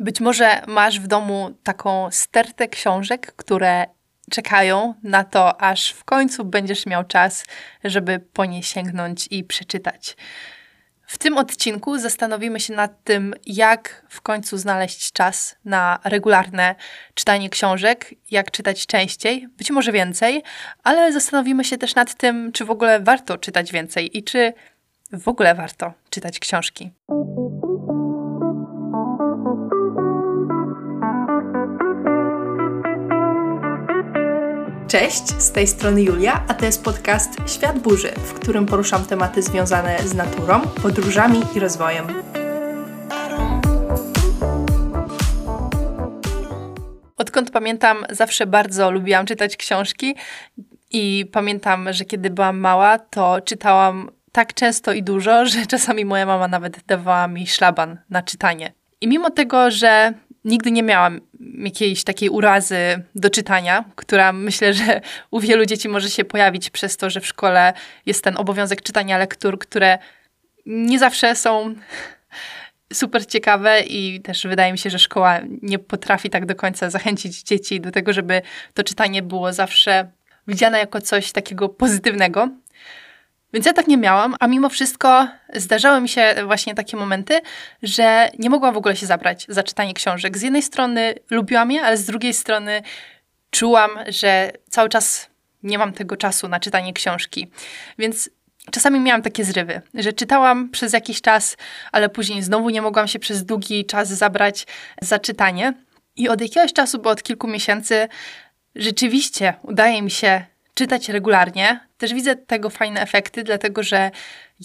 Być może masz w domu taką stertę książek, które czekają na to, aż w końcu będziesz miał czas, żeby po nie sięgnąć i przeczytać. W tym odcinku zastanowimy się nad tym, jak w końcu znaleźć czas na regularne czytanie książek, jak czytać częściej, być może więcej, ale zastanowimy się też nad tym, czy w ogóle warto czytać więcej i czy w ogóle warto czytać książki. Cześć, z tej strony Julia, a to jest podcast Świat Burzy, w którym poruszam tematy związane z naturą, podróżami i rozwojem. Odkąd pamiętam, zawsze bardzo lubiłam czytać książki i pamiętam, że kiedy byłam mała, to czytałam tak często i dużo, że czasami moja mama nawet dawała mi szlaban na czytanie. I mimo tego, że nigdy nie miałam jakiejś takiej urazy do czytania, która myślę, że u wielu dzieci może się pojawić przez to, że w szkole jest ten obowiązek czytania lektur, które nie zawsze są super ciekawe i też wydaje mi się, że szkoła nie potrafi tak do końca zachęcić dzieci do tego, żeby to czytanie było zawsze widziane jako coś takiego pozytywnego. Więc ja tak nie miałam, a mimo wszystko zdarzały mi się właśnie takie momenty, że nie mogłam w ogóle się zabrać za czytanie książek. Z jednej strony lubiłam je, ale z drugiej strony czułam, że cały czas nie mam tego czasu na czytanie książki. Więc czasami miałam takie zrywy, że czytałam przez jakiś czas, ale później znowu nie mogłam się przez długi czas zabrać za czytanie. I od jakiegoś czasu, bo od kilku miesięcy, rzeczywiście udaje mi się czytać regularnie. Też widzę tego fajne efekty, dlatego że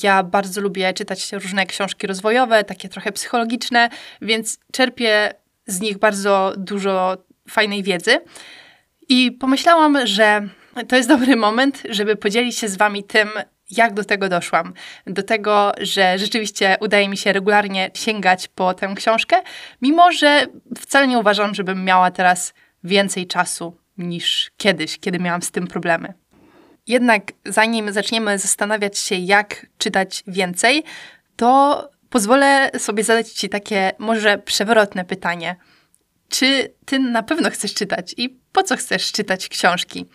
ja bardzo lubię czytać różne książki rozwojowe, takie trochę psychologiczne, więc czerpię z nich bardzo dużo fajnej wiedzy. I pomyślałam, że to jest dobry moment, żeby podzielić się z Wami tym, jak do tego doszłam. Do tego, że rzeczywiście udaje mi się regularnie sięgać po tę książkę, mimo że wcale nie uważam, żebym miała teraz więcej czasu niż kiedyś, kiedy miałam z tym problemy. Jednak zanim zaczniemy zastanawiać się, jak czytać więcej, to pozwolę sobie zadać Ci takie może przewrotne pytanie. Czy Ty na pewno chcesz czytać i po co chcesz czytać książki?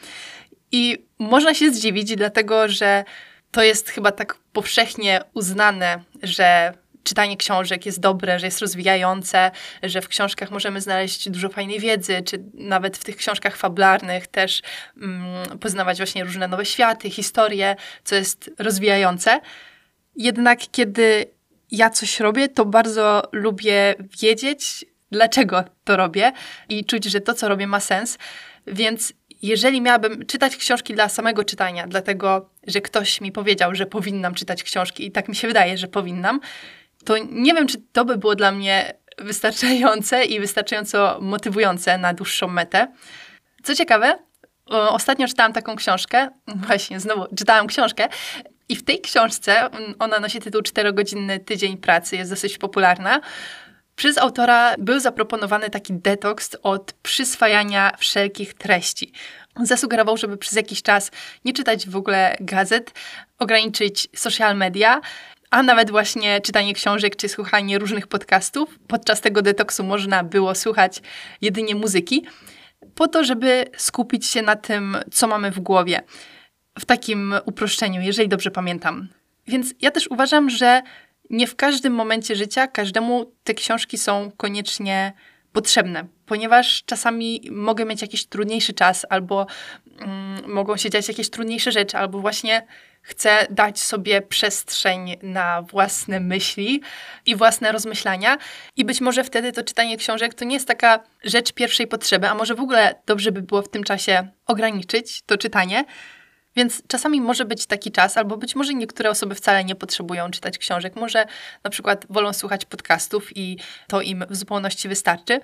I można się zdziwić, dlatego że to jest chyba tak powszechnie uznane, że czytanie książek jest dobre, że jest rozwijające, że w książkach możemy znaleźć dużo fajnej wiedzy, czy nawet w tych książkach fabularnych też mm, poznawać właśnie różne nowe światy, historie, co jest rozwijające. Jednak kiedy ja coś robię, to bardzo lubię wiedzieć, dlaczego to robię i czuć, że to, co robię, ma sens. Więc jeżeli miałabym czytać książki dla samego czytania, dlatego, że ktoś mi powiedział, że powinnam czytać książki i tak mi się wydaje, że powinnam, to nie wiem, czy to by było dla mnie wystarczające i wystarczająco motywujące na dłuższą metę. Co ciekawe, ostatnio czytałam taką książkę, właśnie znowu czytałam książkę i w tej książce, ona nosi tytuł 4-godzinny tydzień pracy, jest dosyć popularna. Przez autora był zaproponowany taki detoks od przyswajania wszelkich treści. Zasugerował, żeby przez jakiś czas nie czytać w ogóle gazet, ograniczyć social media a nawet właśnie czytanie książek czy słuchanie różnych podcastów. Podczas tego detoksu można było słuchać jedynie muzyki, po to, żeby skupić się na tym, co mamy w głowie. W takim uproszczeniu, jeżeli dobrze pamiętam. Więc ja też uważam, że nie w każdym momencie życia każdemu te książki są koniecznie potrzebne, ponieważ czasami mogę mieć jakiś trudniejszy czas, albo mm, mogą się dziać jakieś trudniejsze rzeczy, albo właśnie chcę dać sobie przestrzeń na własne myśli i własne rozmyślania. I być może wtedy to czytanie książek to nie jest taka rzecz pierwszej potrzeby, a może w ogóle dobrze by było w tym czasie ograniczyć to czytanie. Więc czasami może być taki czas, albo być może niektóre osoby wcale nie potrzebują czytać książek. Może na przykład wolą słuchać podcastów i to im w zupełności wystarczy.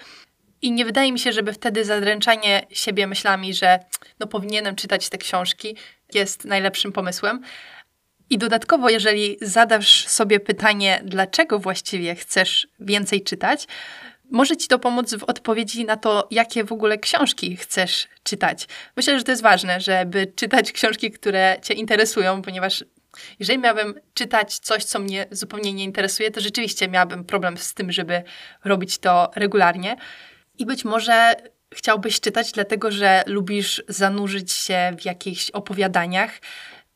I nie wydaje mi się, żeby wtedy zadręczanie siebie myślami, że no powinienem czytać te książki, jest najlepszym pomysłem. I dodatkowo, jeżeli zadasz sobie pytanie, dlaczego właściwie chcesz więcej czytać, może Ci to pomóc w odpowiedzi na to, jakie w ogóle książki chcesz czytać. Myślę, że to jest ważne, żeby czytać książki, które Cię interesują, ponieważ Jeżeli miałabym czytać coś, co mnie zupełnie nie interesuje, to rzeczywiście miałabym problem z tym, żeby robić to regularnie. I być może chciałbyś czytać, dlatego że lubisz zanurzyć się w jakichś opowiadaniach,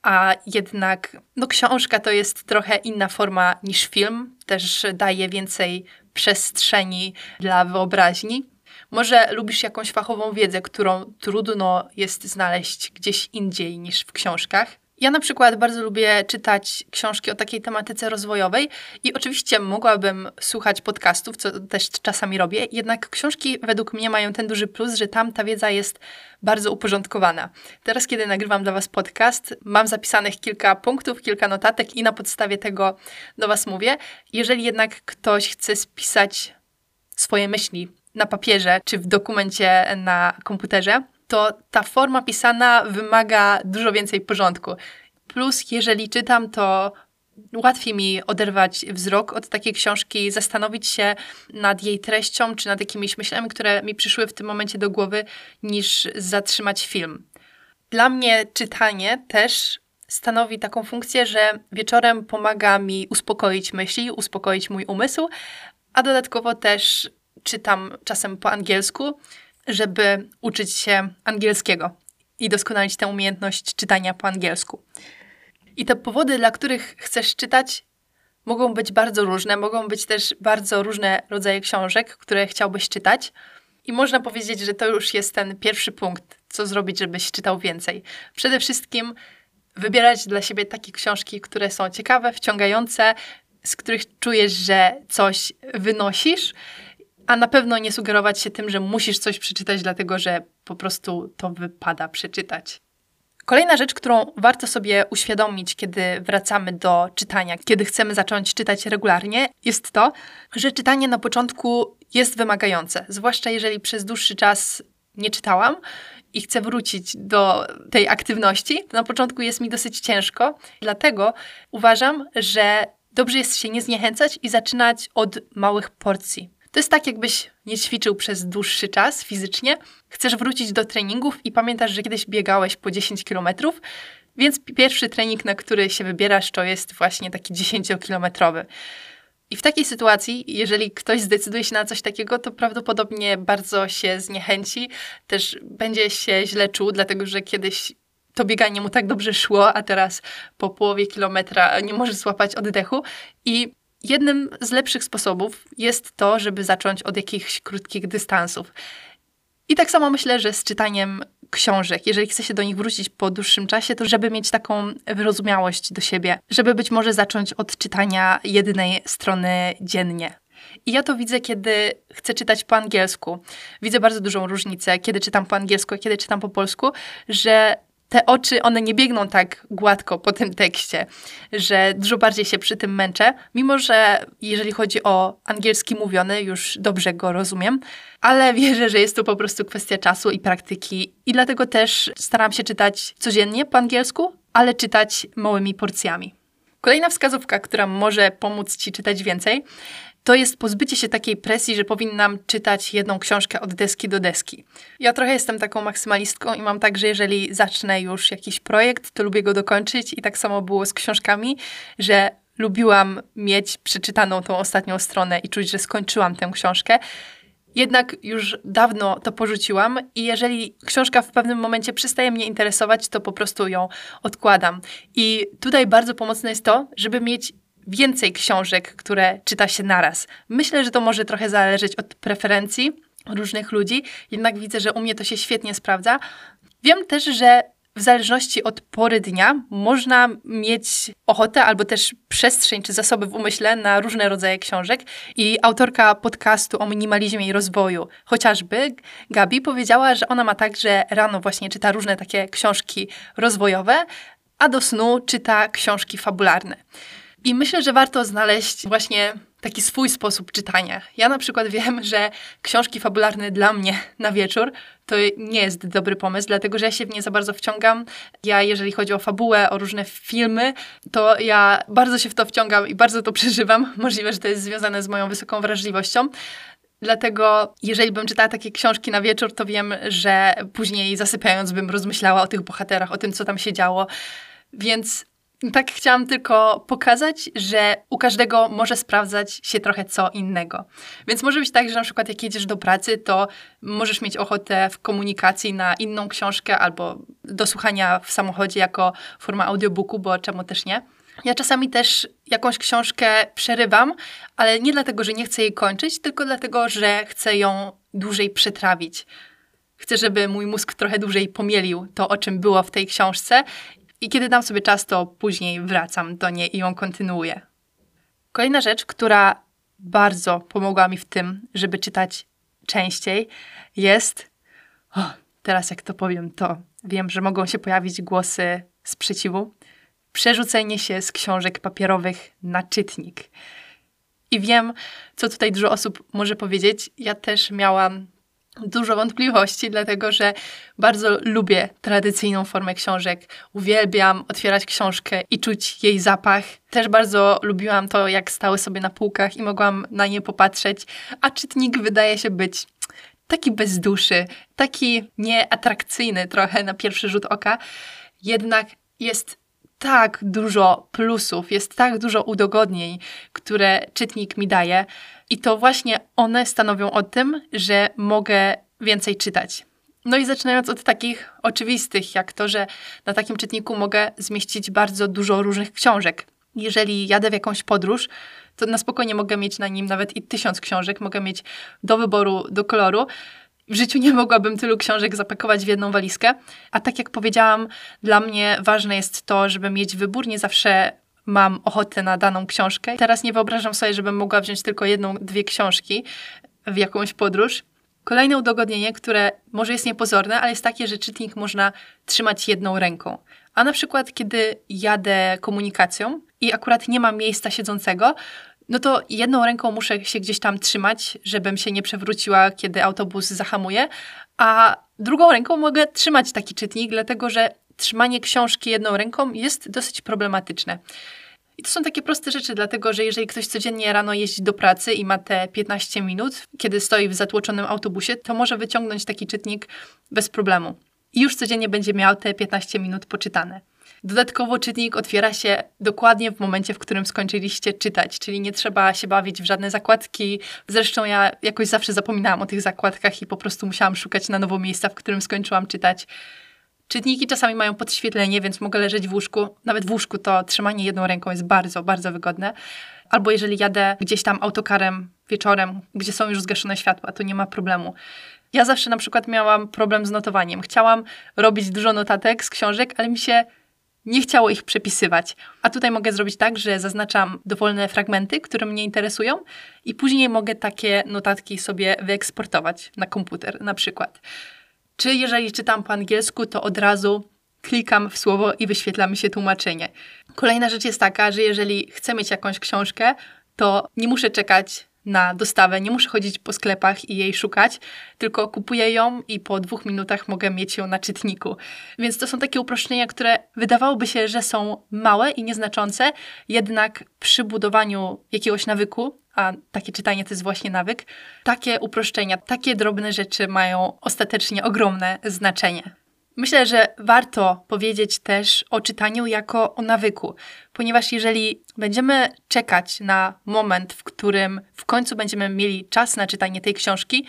a jednak no, książka to jest trochę inna forma niż film, też daje więcej przestrzeni dla wyobraźni. Może lubisz jakąś fachową wiedzę, którą trudno jest znaleźć gdzieś indziej niż w książkach. Ja na przykład bardzo lubię czytać książki o takiej tematyce rozwojowej i oczywiście mogłabym słuchać podcastów, co też czasami robię, jednak książki według mnie mają ten duży plus, że tam ta wiedza jest bardzo uporządkowana. Teraz, kiedy nagrywam dla Was podcast, mam zapisanych kilka punktów, kilka notatek i na podstawie tego do Was mówię. Jeżeli jednak ktoś chce spisać swoje myśli na papierze czy w dokumencie na komputerze, to ta forma pisana wymaga dużo więcej porządku. Plus, jeżeli czytam, to łatwiej mi oderwać wzrok od takiej książki, zastanowić się nad jej treścią, czy nad jakimiś myślami, które mi przyszły w tym momencie do głowy, niż zatrzymać film. Dla mnie czytanie też stanowi taką funkcję, że wieczorem pomaga mi uspokoić myśli, uspokoić mój umysł, a dodatkowo też czytam czasem po angielsku, żeby uczyć się angielskiego i doskonalić tę umiejętność czytania po angielsku. I te powody, dla których chcesz czytać, mogą być bardzo różne, mogą być też bardzo różne rodzaje książek, które chciałbyś czytać. I można powiedzieć, że to już jest ten pierwszy punkt, co zrobić, żebyś czytał więcej. Przede wszystkim wybierać dla siebie takie książki, które są ciekawe, wciągające, z których czujesz, że coś wynosisz a na pewno nie sugerować się tym, że musisz coś przeczytać, dlatego że po prostu to wypada przeczytać. Kolejna rzecz, którą warto sobie uświadomić, kiedy wracamy do czytania, kiedy chcemy zacząć czytać regularnie, jest to, że czytanie na początku jest wymagające, zwłaszcza jeżeli przez dłuższy czas nie czytałam i chcę wrócić do tej aktywności, na początku jest mi dosyć ciężko. Dlatego uważam, że dobrze jest się nie zniechęcać i zaczynać od małych porcji. To jest tak, jakbyś nie ćwiczył przez dłuższy czas fizycznie, chcesz wrócić do treningów i pamiętasz, że kiedyś biegałeś po 10 kilometrów, więc pierwszy trening, na który się wybierasz, to jest właśnie taki 10-kilometrowy. I w takiej sytuacji, jeżeli ktoś zdecyduje się na coś takiego, to prawdopodobnie bardzo się zniechęci, też będzie się źle czuł, dlatego że kiedyś to bieganie mu tak dobrze szło, a teraz po połowie kilometra nie może złapać oddechu. I Jednym z lepszych sposobów jest to, żeby zacząć od jakichś krótkich dystansów. I tak samo myślę, że z czytaniem książek, jeżeli chce się do nich wrócić po dłuższym czasie, to żeby mieć taką wyrozumiałość do siebie, żeby być może zacząć od czytania jednej strony dziennie. I ja to widzę, kiedy chcę czytać po angielsku. Widzę bardzo dużą różnicę, kiedy czytam po angielsku, a kiedy czytam po polsku, że te oczy, one nie biegną tak gładko po tym tekście, że dużo bardziej się przy tym męczę, mimo że jeżeli chodzi o angielski mówiony, już dobrze go rozumiem, ale wierzę, że jest to po prostu kwestia czasu i praktyki i dlatego też staram się czytać codziennie po angielsku, ale czytać małymi porcjami. Kolejna wskazówka, która może pomóc Ci czytać więcej, to jest pozbycie się takiej presji, że powinnam czytać jedną książkę od deski do deski. Ja trochę jestem taką maksymalistką i mam tak, że jeżeli zacznę już jakiś projekt, to lubię go dokończyć i tak samo było z książkami, że lubiłam mieć przeczytaną tą ostatnią stronę i czuć, że skończyłam tę książkę. Jednak już dawno to porzuciłam i jeżeli książka w pewnym momencie przestaje mnie interesować, to po prostu ją odkładam. I tutaj bardzo pomocne jest to, żeby mieć więcej książek, które czyta się naraz. Myślę, że to może trochę zależeć od preferencji różnych ludzi, jednak widzę, że u mnie to się świetnie sprawdza. Wiem też, że w zależności od pory dnia można mieć ochotę albo też przestrzeń czy zasoby w umyśle na różne rodzaje książek. I autorka podcastu o minimalizmie i rozwoju, chociażby Gabi, powiedziała, że ona ma tak, że rano właśnie czyta różne takie książki rozwojowe, a do snu czyta książki fabularne. I myślę, że warto znaleźć właśnie taki swój sposób czytania. Ja na przykład wiem, że książki fabularne dla mnie na wieczór to nie jest dobry pomysł, dlatego że ja się w nie za bardzo wciągam. Ja, jeżeli chodzi o fabułę, o różne filmy, to ja bardzo się w to wciągam i bardzo to przeżywam. Możliwe, że to jest związane z moją wysoką wrażliwością. Dlatego, jeżeli bym czytała takie książki na wieczór, to wiem, że później zasypiając bym rozmyślała o tych bohaterach, o tym, co tam się działo. Więc Tak chciałam tylko pokazać, że u każdego może sprawdzać się trochę co innego. Więc może być tak, że na przykład jak jedziesz do pracy, to możesz mieć ochotę w komunikacji na inną książkę albo do słuchania w samochodzie jako forma audiobooku, bo czemu też nie. Ja czasami też jakąś książkę przerywam, ale nie dlatego, że nie chcę jej kończyć, tylko dlatego, że chcę ją dłużej przetrawić. Chcę, żeby mój mózg trochę dłużej pomielił to, o czym było w tej książce i kiedy dam sobie czas, to później wracam do niej i ją kontynuuję. Kolejna rzecz, która bardzo pomogła mi w tym, żeby czytać częściej, jest. Oh, teraz, jak to powiem, to wiem, że mogą się pojawić głosy sprzeciwu. Przerzucenie się z książek papierowych na czytnik. I wiem, co tutaj dużo osób może powiedzieć. Ja też miałam dużo wątpliwości, dlatego że bardzo lubię tradycyjną formę książek. Uwielbiam otwierać książkę i czuć jej zapach. Też bardzo lubiłam to, jak stały sobie na półkach i mogłam na nie popatrzeć, a czytnik wydaje się być taki bez duszy, taki nieatrakcyjny trochę na pierwszy rzut oka. Jednak jest tak dużo plusów, jest tak dużo udogodnień, które czytnik mi daje, i to właśnie one stanowią o tym, że mogę więcej czytać. No i zaczynając od takich oczywistych, jak to, że na takim czytniku mogę zmieścić bardzo dużo różnych książek. Jeżeli jadę w jakąś podróż, to na spokojnie mogę mieć na nim nawet i tysiąc książek, mogę mieć do wyboru, do koloru. W życiu nie mogłabym tylu książek zapakować w jedną walizkę. A tak jak powiedziałam, dla mnie ważne jest to, żeby mieć wybór. Nie zawsze mam ochotę na daną książkę. Teraz nie wyobrażam sobie, żebym mogła wziąć tylko jedną, dwie książki w jakąś podróż. Kolejne udogodnienie, które może jest niepozorne, ale jest takie, że czytnik można trzymać jedną ręką. A na przykład, kiedy jadę komunikacją i akurat nie mam miejsca siedzącego, no to jedną ręką muszę się gdzieś tam trzymać, żebym się nie przewróciła, kiedy autobus zahamuje, a drugą ręką mogę trzymać taki czytnik, dlatego że trzymanie książki jedną ręką jest dosyć problematyczne. I to są takie proste rzeczy, dlatego że jeżeli ktoś codziennie rano jeździ do pracy i ma te 15 minut, kiedy stoi w zatłoczonym autobusie, to może wyciągnąć taki czytnik bez problemu. I już codziennie będzie miał te 15 minut poczytane. Dodatkowo czytnik otwiera się dokładnie w momencie, w którym skończyliście czytać, czyli nie trzeba się bawić w żadne zakładki. Zresztą ja jakoś zawsze zapominałam o tych zakładkach i po prostu musiałam szukać na nowo miejsca, w którym skończyłam czytać. Czytniki czasami mają podświetlenie, więc mogę leżeć w łóżku. Nawet w łóżku to trzymanie jedną ręką jest bardzo, bardzo wygodne. Albo jeżeli jadę gdzieś tam autokarem wieczorem, gdzie są już zgaszone światła, to nie ma problemu. Ja zawsze na przykład miałam problem z notowaniem. Chciałam robić dużo notatek z książek, ale mi się nie chciało ich przepisywać. A tutaj mogę zrobić tak, że zaznaczam dowolne fragmenty, które mnie interesują i później mogę takie notatki sobie wyeksportować na komputer na przykład. Czy jeżeli czytam po angielsku, to od razu klikam w słowo i wyświetla mi się tłumaczenie. Kolejna rzecz jest taka, że jeżeli chcę mieć jakąś książkę, to nie muszę czekać na dostawę, nie muszę chodzić po sklepach i jej szukać, tylko kupuję ją i po dwóch minutach mogę mieć ją na czytniku. Więc to są takie uproszczenia, które wydawałoby się, że są małe i nieznaczące, jednak przy budowaniu jakiegoś nawyku a takie czytanie to jest właśnie nawyk, takie uproszczenia, takie drobne rzeczy mają ostatecznie ogromne znaczenie. Myślę, że warto powiedzieć też o czytaniu jako o nawyku, ponieważ jeżeli będziemy czekać na moment, w którym w końcu będziemy mieli czas na czytanie tej książki,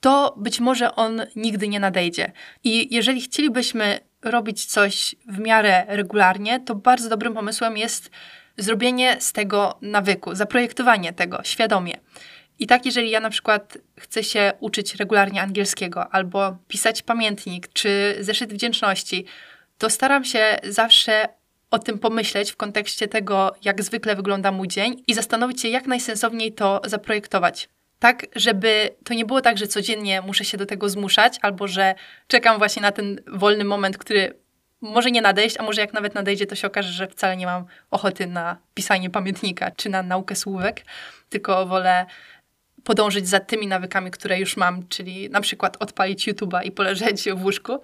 to być może on nigdy nie nadejdzie. I jeżeli chcielibyśmy robić coś w miarę regularnie, to bardzo dobrym pomysłem jest zrobienie z tego nawyku, zaprojektowanie tego świadomie. I tak, jeżeli ja na przykład chcę się uczyć regularnie angielskiego albo pisać pamiętnik czy zeszyt wdzięczności, to staram się zawsze o tym pomyśleć w kontekście tego, jak zwykle wygląda mój dzień i zastanowić się, jak najsensowniej to zaprojektować. Tak, żeby to nie było tak, że codziennie muszę się do tego zmuszać, albo że czekam właśnie na ten wolny moment, który może nie nadejść, a może jak nawet nadejdzie, to się okaże, że wcale nie mam ochoty na pisanie pamiętnika czy na naukę słówek, tylko wolę podążyć za tymi nawykami, które już mam, czyli na przykład odpalić YouTube'a i poleżeć w łóżku.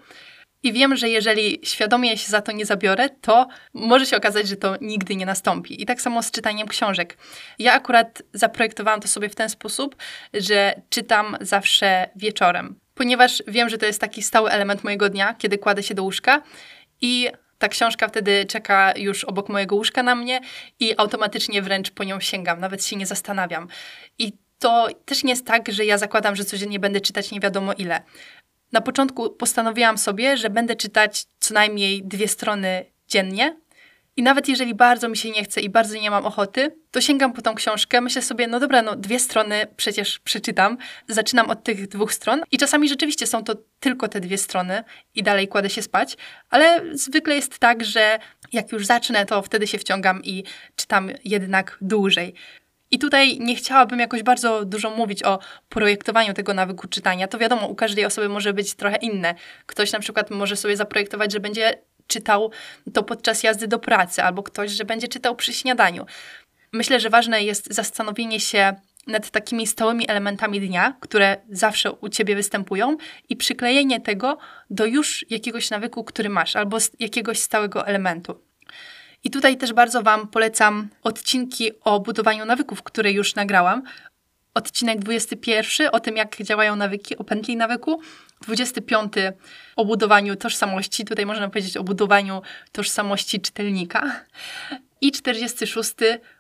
I wiem, że jeżeli świadomie się za to nie zabiorę, to może się okazać, że to nigdy nie nastąpi. I tak samo z czytaniem książek. Ja akurat zaprojektowałam to sobie w ten sposób, że czytam zawsze wieczorem, ponieważ wiem, że to jest taki stały element mojego dnia, kiedy kładę się do łóżka i ta książka wtedy czeka już obok mojego łóżka na mnie i automatycznie wręcz po nią sięgam, nawet się nie zastanawiam. I to też nie jest tak, że ja zakładam, że codziennie będę czytać nie wiadomo ile. Na początku postanowiłam sobie, że będę czytać co najmniej dwie strony dziennie, i nawet jeżeli bardzo mi się nie chce i bardzo nie mam ochoty, to sięgam po tą książkę, myślę sobie, no dobra, no dwie strony przecież przeczytam. Zaczynam od tych dwóch stron i czasami rzeczywiście są to tylko te dwie strony i dalej kładę się spać, ale zwykle jest tak, że jak już zacznę, to wtedy się wciągam i czytam jednak dłużej. I tutaj nie chciałabym jakoś bardzo dużo mówić o projektowaniu tego nawyku czytania. To wiadomo, u każdej osoby może być trochę inne. Ktoś na przykład może sobie zaprojektować, że będzie czytał to podczas jazdy do pracy, albo ktoś, że będzie czytał przy śniadaniu. Myślę, że ważne jest zastanowienie się nad takimi stałymi elementami dnia, które zawsze u ciebie występują, i przyklejenie tego do już jakiegoś nawyku, który masz, albo jakiegoś stałego elementu. I tutaj też bardzo Wam polecam odcinki o budowaniu nawyków, które już nagrałam. Odcinek 21 o tym, jak działają nawyki, o pętli nawyku. 25 o budowaniu tożsamości, tutaj można powiedzieć o budowaniu tożsamości czytelnika. I 46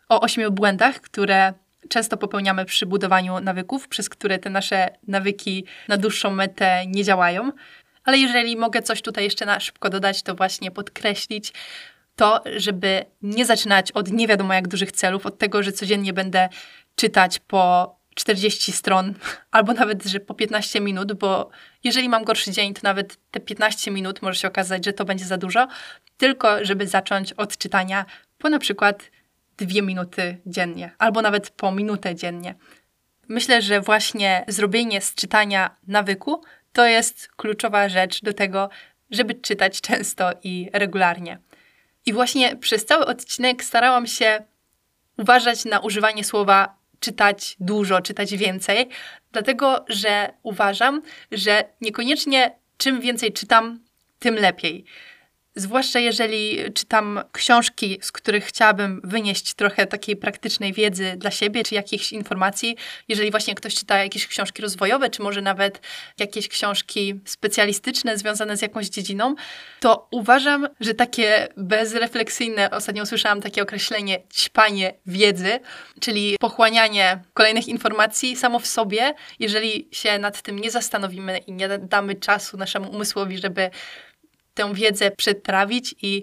o ośmiu błędach, które często popełniamy przy budowaniu nawyków, przez które te nasze nawyki na dłuższą metę nie działają. Ale jeżeli mogę coś tutaj jeszcze na szybko dodać, to właśnie podkreślić to, żeby nie zaczynać od nie wiadomo jak dużych celów, od tego, że codziennie będę czytać po 40 stron, albo nawet, że po 15 minut, bo jeżeli mam gorszy dzień, to nawet te 15 minut może się okazać, że to będzie za dużo, tylko żeby zacząć od czytania po na przykład dwie minuty dziennie, albo nawet po minutę dziennie. Myślę, że właśnie zrobienie z czytania nawyku to jest kluczowa rzecz do tego, żeby czytać często i regularnie. I właśnie przez cały odcinek starałam się uważać na używanie słowa czytać dużo, czytać więcej, dlatego że uważam, że niekoniecznie czym więcej czytam, tym lepiej. Zwłaszcza jeżeli czytam książki, z których chciałabym wynieść trochę takiej praktycznej wiedzy dla siebie, czy jakichś informacji. Jeżeli właśnie ktoś czyta jakieś książki rozwojowe, czy może nawet jakieś książki specjalistyczne związane z jakąś dziedziną, to uważam, że takie bezrefleksyjne, ostatnio usłyszałam takie określenie ćpanie wiedzy, czyli pochłanianie kolejnych informacji samo w sobie, jeżeli się nad tym nie zastanowimy i nie damy czasu naszemu umysłowi, żeby tę wiedzę przetrawić i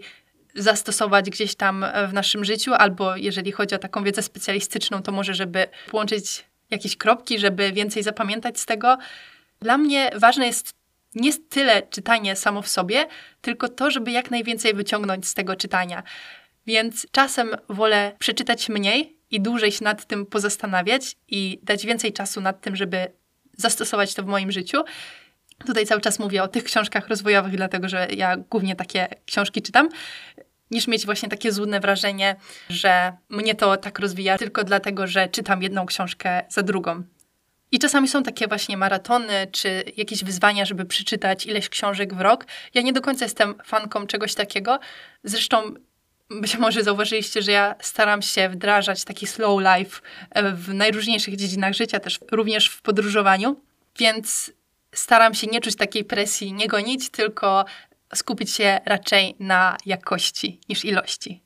zastosować gdzieś tam w naszym życiu, albo jeżeli chodzi o taką wiedzę specjalistyczną, to może, żeby połączyć jakieś kropki, żeby więcej zapamiętać z tego. Dla mnie ważne jest nie tyle czytanie samo w sobie, tylko to, żeby jak najwięcej wyciągnąć z tego czytania. Więc czasem wolę przeczytać mniej i dłużej się nad tym pozastanawiać i dać więcej czasu nad tym, żeby zastosować to w moim życiu, Tutaj cały czas mówię o tych książkach rozwojowych, dlatego że ja głównie takie książki czytam niż mieć właśnie takie złudne wrażenie, że mnie to tak rozwija tylko dlatego, że czytam jedną książkę za drugą. I czasami są takie właśnie maratony, czy jakieś wyzwania, żeby przeczytać ileś książek w rok. Ja nie do końca jestem fanką czegoś takiego. Zresztą być może zauważyliście, że ja staram się wdrażać taki slow life w najróżniejszych dziedzinach życia, też również w podróżowaniu. Więc staram się nie czuć takiej presji, nie gonić, tylko skupić się raczej na jakości niż ilości.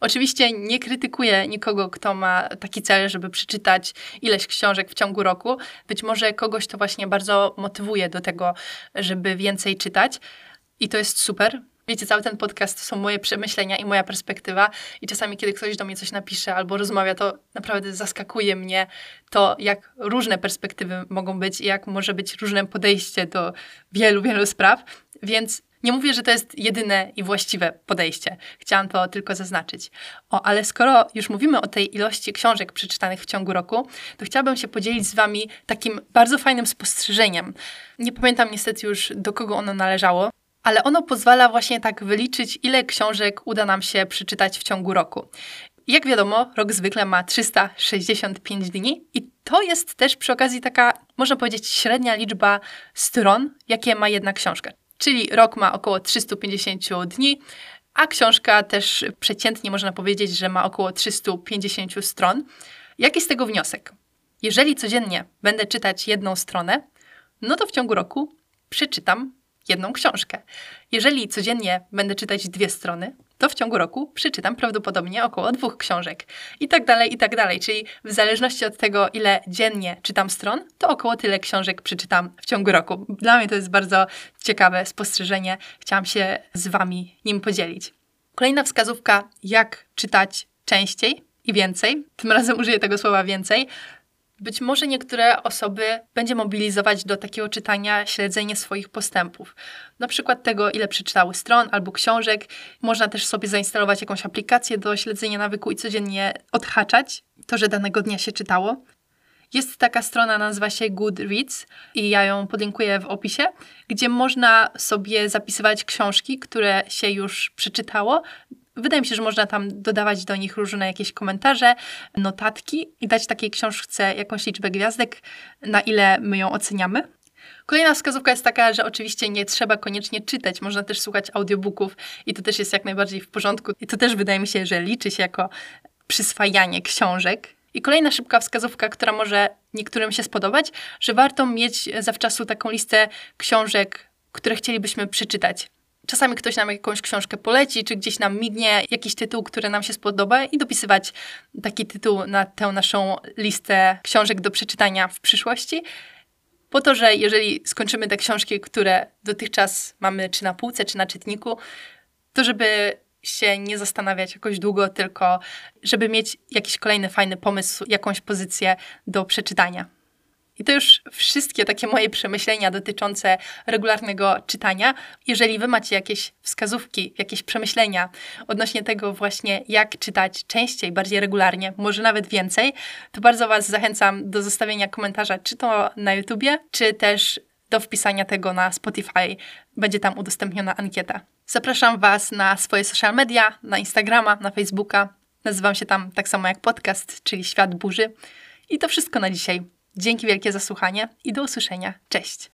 Oczywiście nie krytykuję nikogo, kto ma taki cel, żeby przeczytać ileś książek w ciągu roku. Być może kogoś to właśnie bardzo motywuje do tego, żeby więcej czytać i to jest super. Wiecie, cały ten podcast to są moje przemyślenia i moja perspektywa. I czasami, kiedy ktoś do mnie coś napisze albo rozmawia, to naprawdę zaskakuje mnie to, jak różne perspektywy mogą być i jak może być różne podejście do wielu, wielu spraw. Więc nie mówię, że to jest jedyne i właściwe podejście. Chciałam to tylko zaznaczyć. O, ale skoro już mówimy o tej ilości książek przeczytanych w ciągu roku, to chciałabym się podzielić z Wami takim bardzo fajnym spostrzeżeniem. Nie pamiętam niestety już, do kogo ono należało ale ono pozwala właśnie tak wyliczyć, ile książek uda nam się przeczytać w ciągu roku. Jak wiadomo, rok zwykle ma 365 dni i to jest też przy okazji taka, można powiedzieć, średnia liczba stron, jakie ma jedna książka. Czyli rok ma około 350 dni, a książka też przeciętnie można powiedzieć, że ma około 350 stron. Jaki z tego wniosek? Jeżeli codziennie będę czytać jedną stronę, no to w ciągu roku przeczytam jedną książkę. Jeżeli codziennie będę czytać dwie strony, to w ciągu roku przeczytam prawdopodobnie około dwóch książek. I tak dalej, i tak dalej. Czyli w zależności od tego, ile dziennie czytam stron, to około tyle książek przeczytam w ciągu roku. Dla mnie to jest bardzo ciekawe spostrzeżenie. Chciałam się z Wami nim podzielić. Kolejna wskazówka, jak czytać częściej i więcej. Tym razem użyję tego słowa więcej. Być może niektóre osoby będzie mobilizować do takiego czytania śledzenie swoich postępów. Na przykład tego, ile przeczytały stron albo książek. Można też sobie zainstalować jakąś aplikację do śledzenia nawyku i codziennie odhaczać to, że danego dnia się czytało. Jest taka strona, nazywa się Goodreads i ja ją podlinkuję w opisie, gdzie można sobie zapisywać książki, które się już przeczytało, Wydaje mi się, że można tam dodawać do nich różne jakieś komentarze, notatki i dać takiej książce jakąś liczbę gwiazdek, na ile my ją oceniamy. Kolejna wskazówka jest taka, że oczywiście nie trzeba koniecznie czytać, można też słuchać audiobooków i to też jest jak najbardziej w porządku. I to też wydaje mi się, że liczy się jako przyswajanie książek. I kolejna szybka wskazówka, która może niektórym się spodobać, że warto mieć zawczasu taką listę książek, które chcielibyśmy przeczytać. Czasami ktoś nam jakąś książkę poleci, czy gdzieś nam mignie jakiś tytuł, który nam się spodoba i dopisywać taki tytuł na tę naszą listę książek do przeczytania w przyszłości. Po to, że jeżeli skończymy te książki, które dotychczas mamy czy na półce, czy na czytniku, to żeby się nie zastanawiać jakoś długo, tylko żeby mieć jakiś kolejny fajny pomysł, jakąś pozycję do przeczytania. I to już wszystkie takie moje przemyślenia dotyczące regularnego czytania. Jeżeli Wy macie jakieś wskazówki, jakieś przemyślenia odnośnie tego właśnie, jak czytać częściej, bardziej regularnie, może nawet więcej, to bardzo Was zachęcam do zostawienia komentarza, czy to na YouTubie, czy też do wpisania tego na Spotify. Będzie tam udostępniona ankieta. Zapraszam Was na swoje social media, na Instagrama, na Facebooka. Nazywam się tam tak samo jak podcast, czyli Świat Burzy. I to wszystko na dzisiaj. Dzięki wielkie za słuchanie i do usłyszenia. Cześć!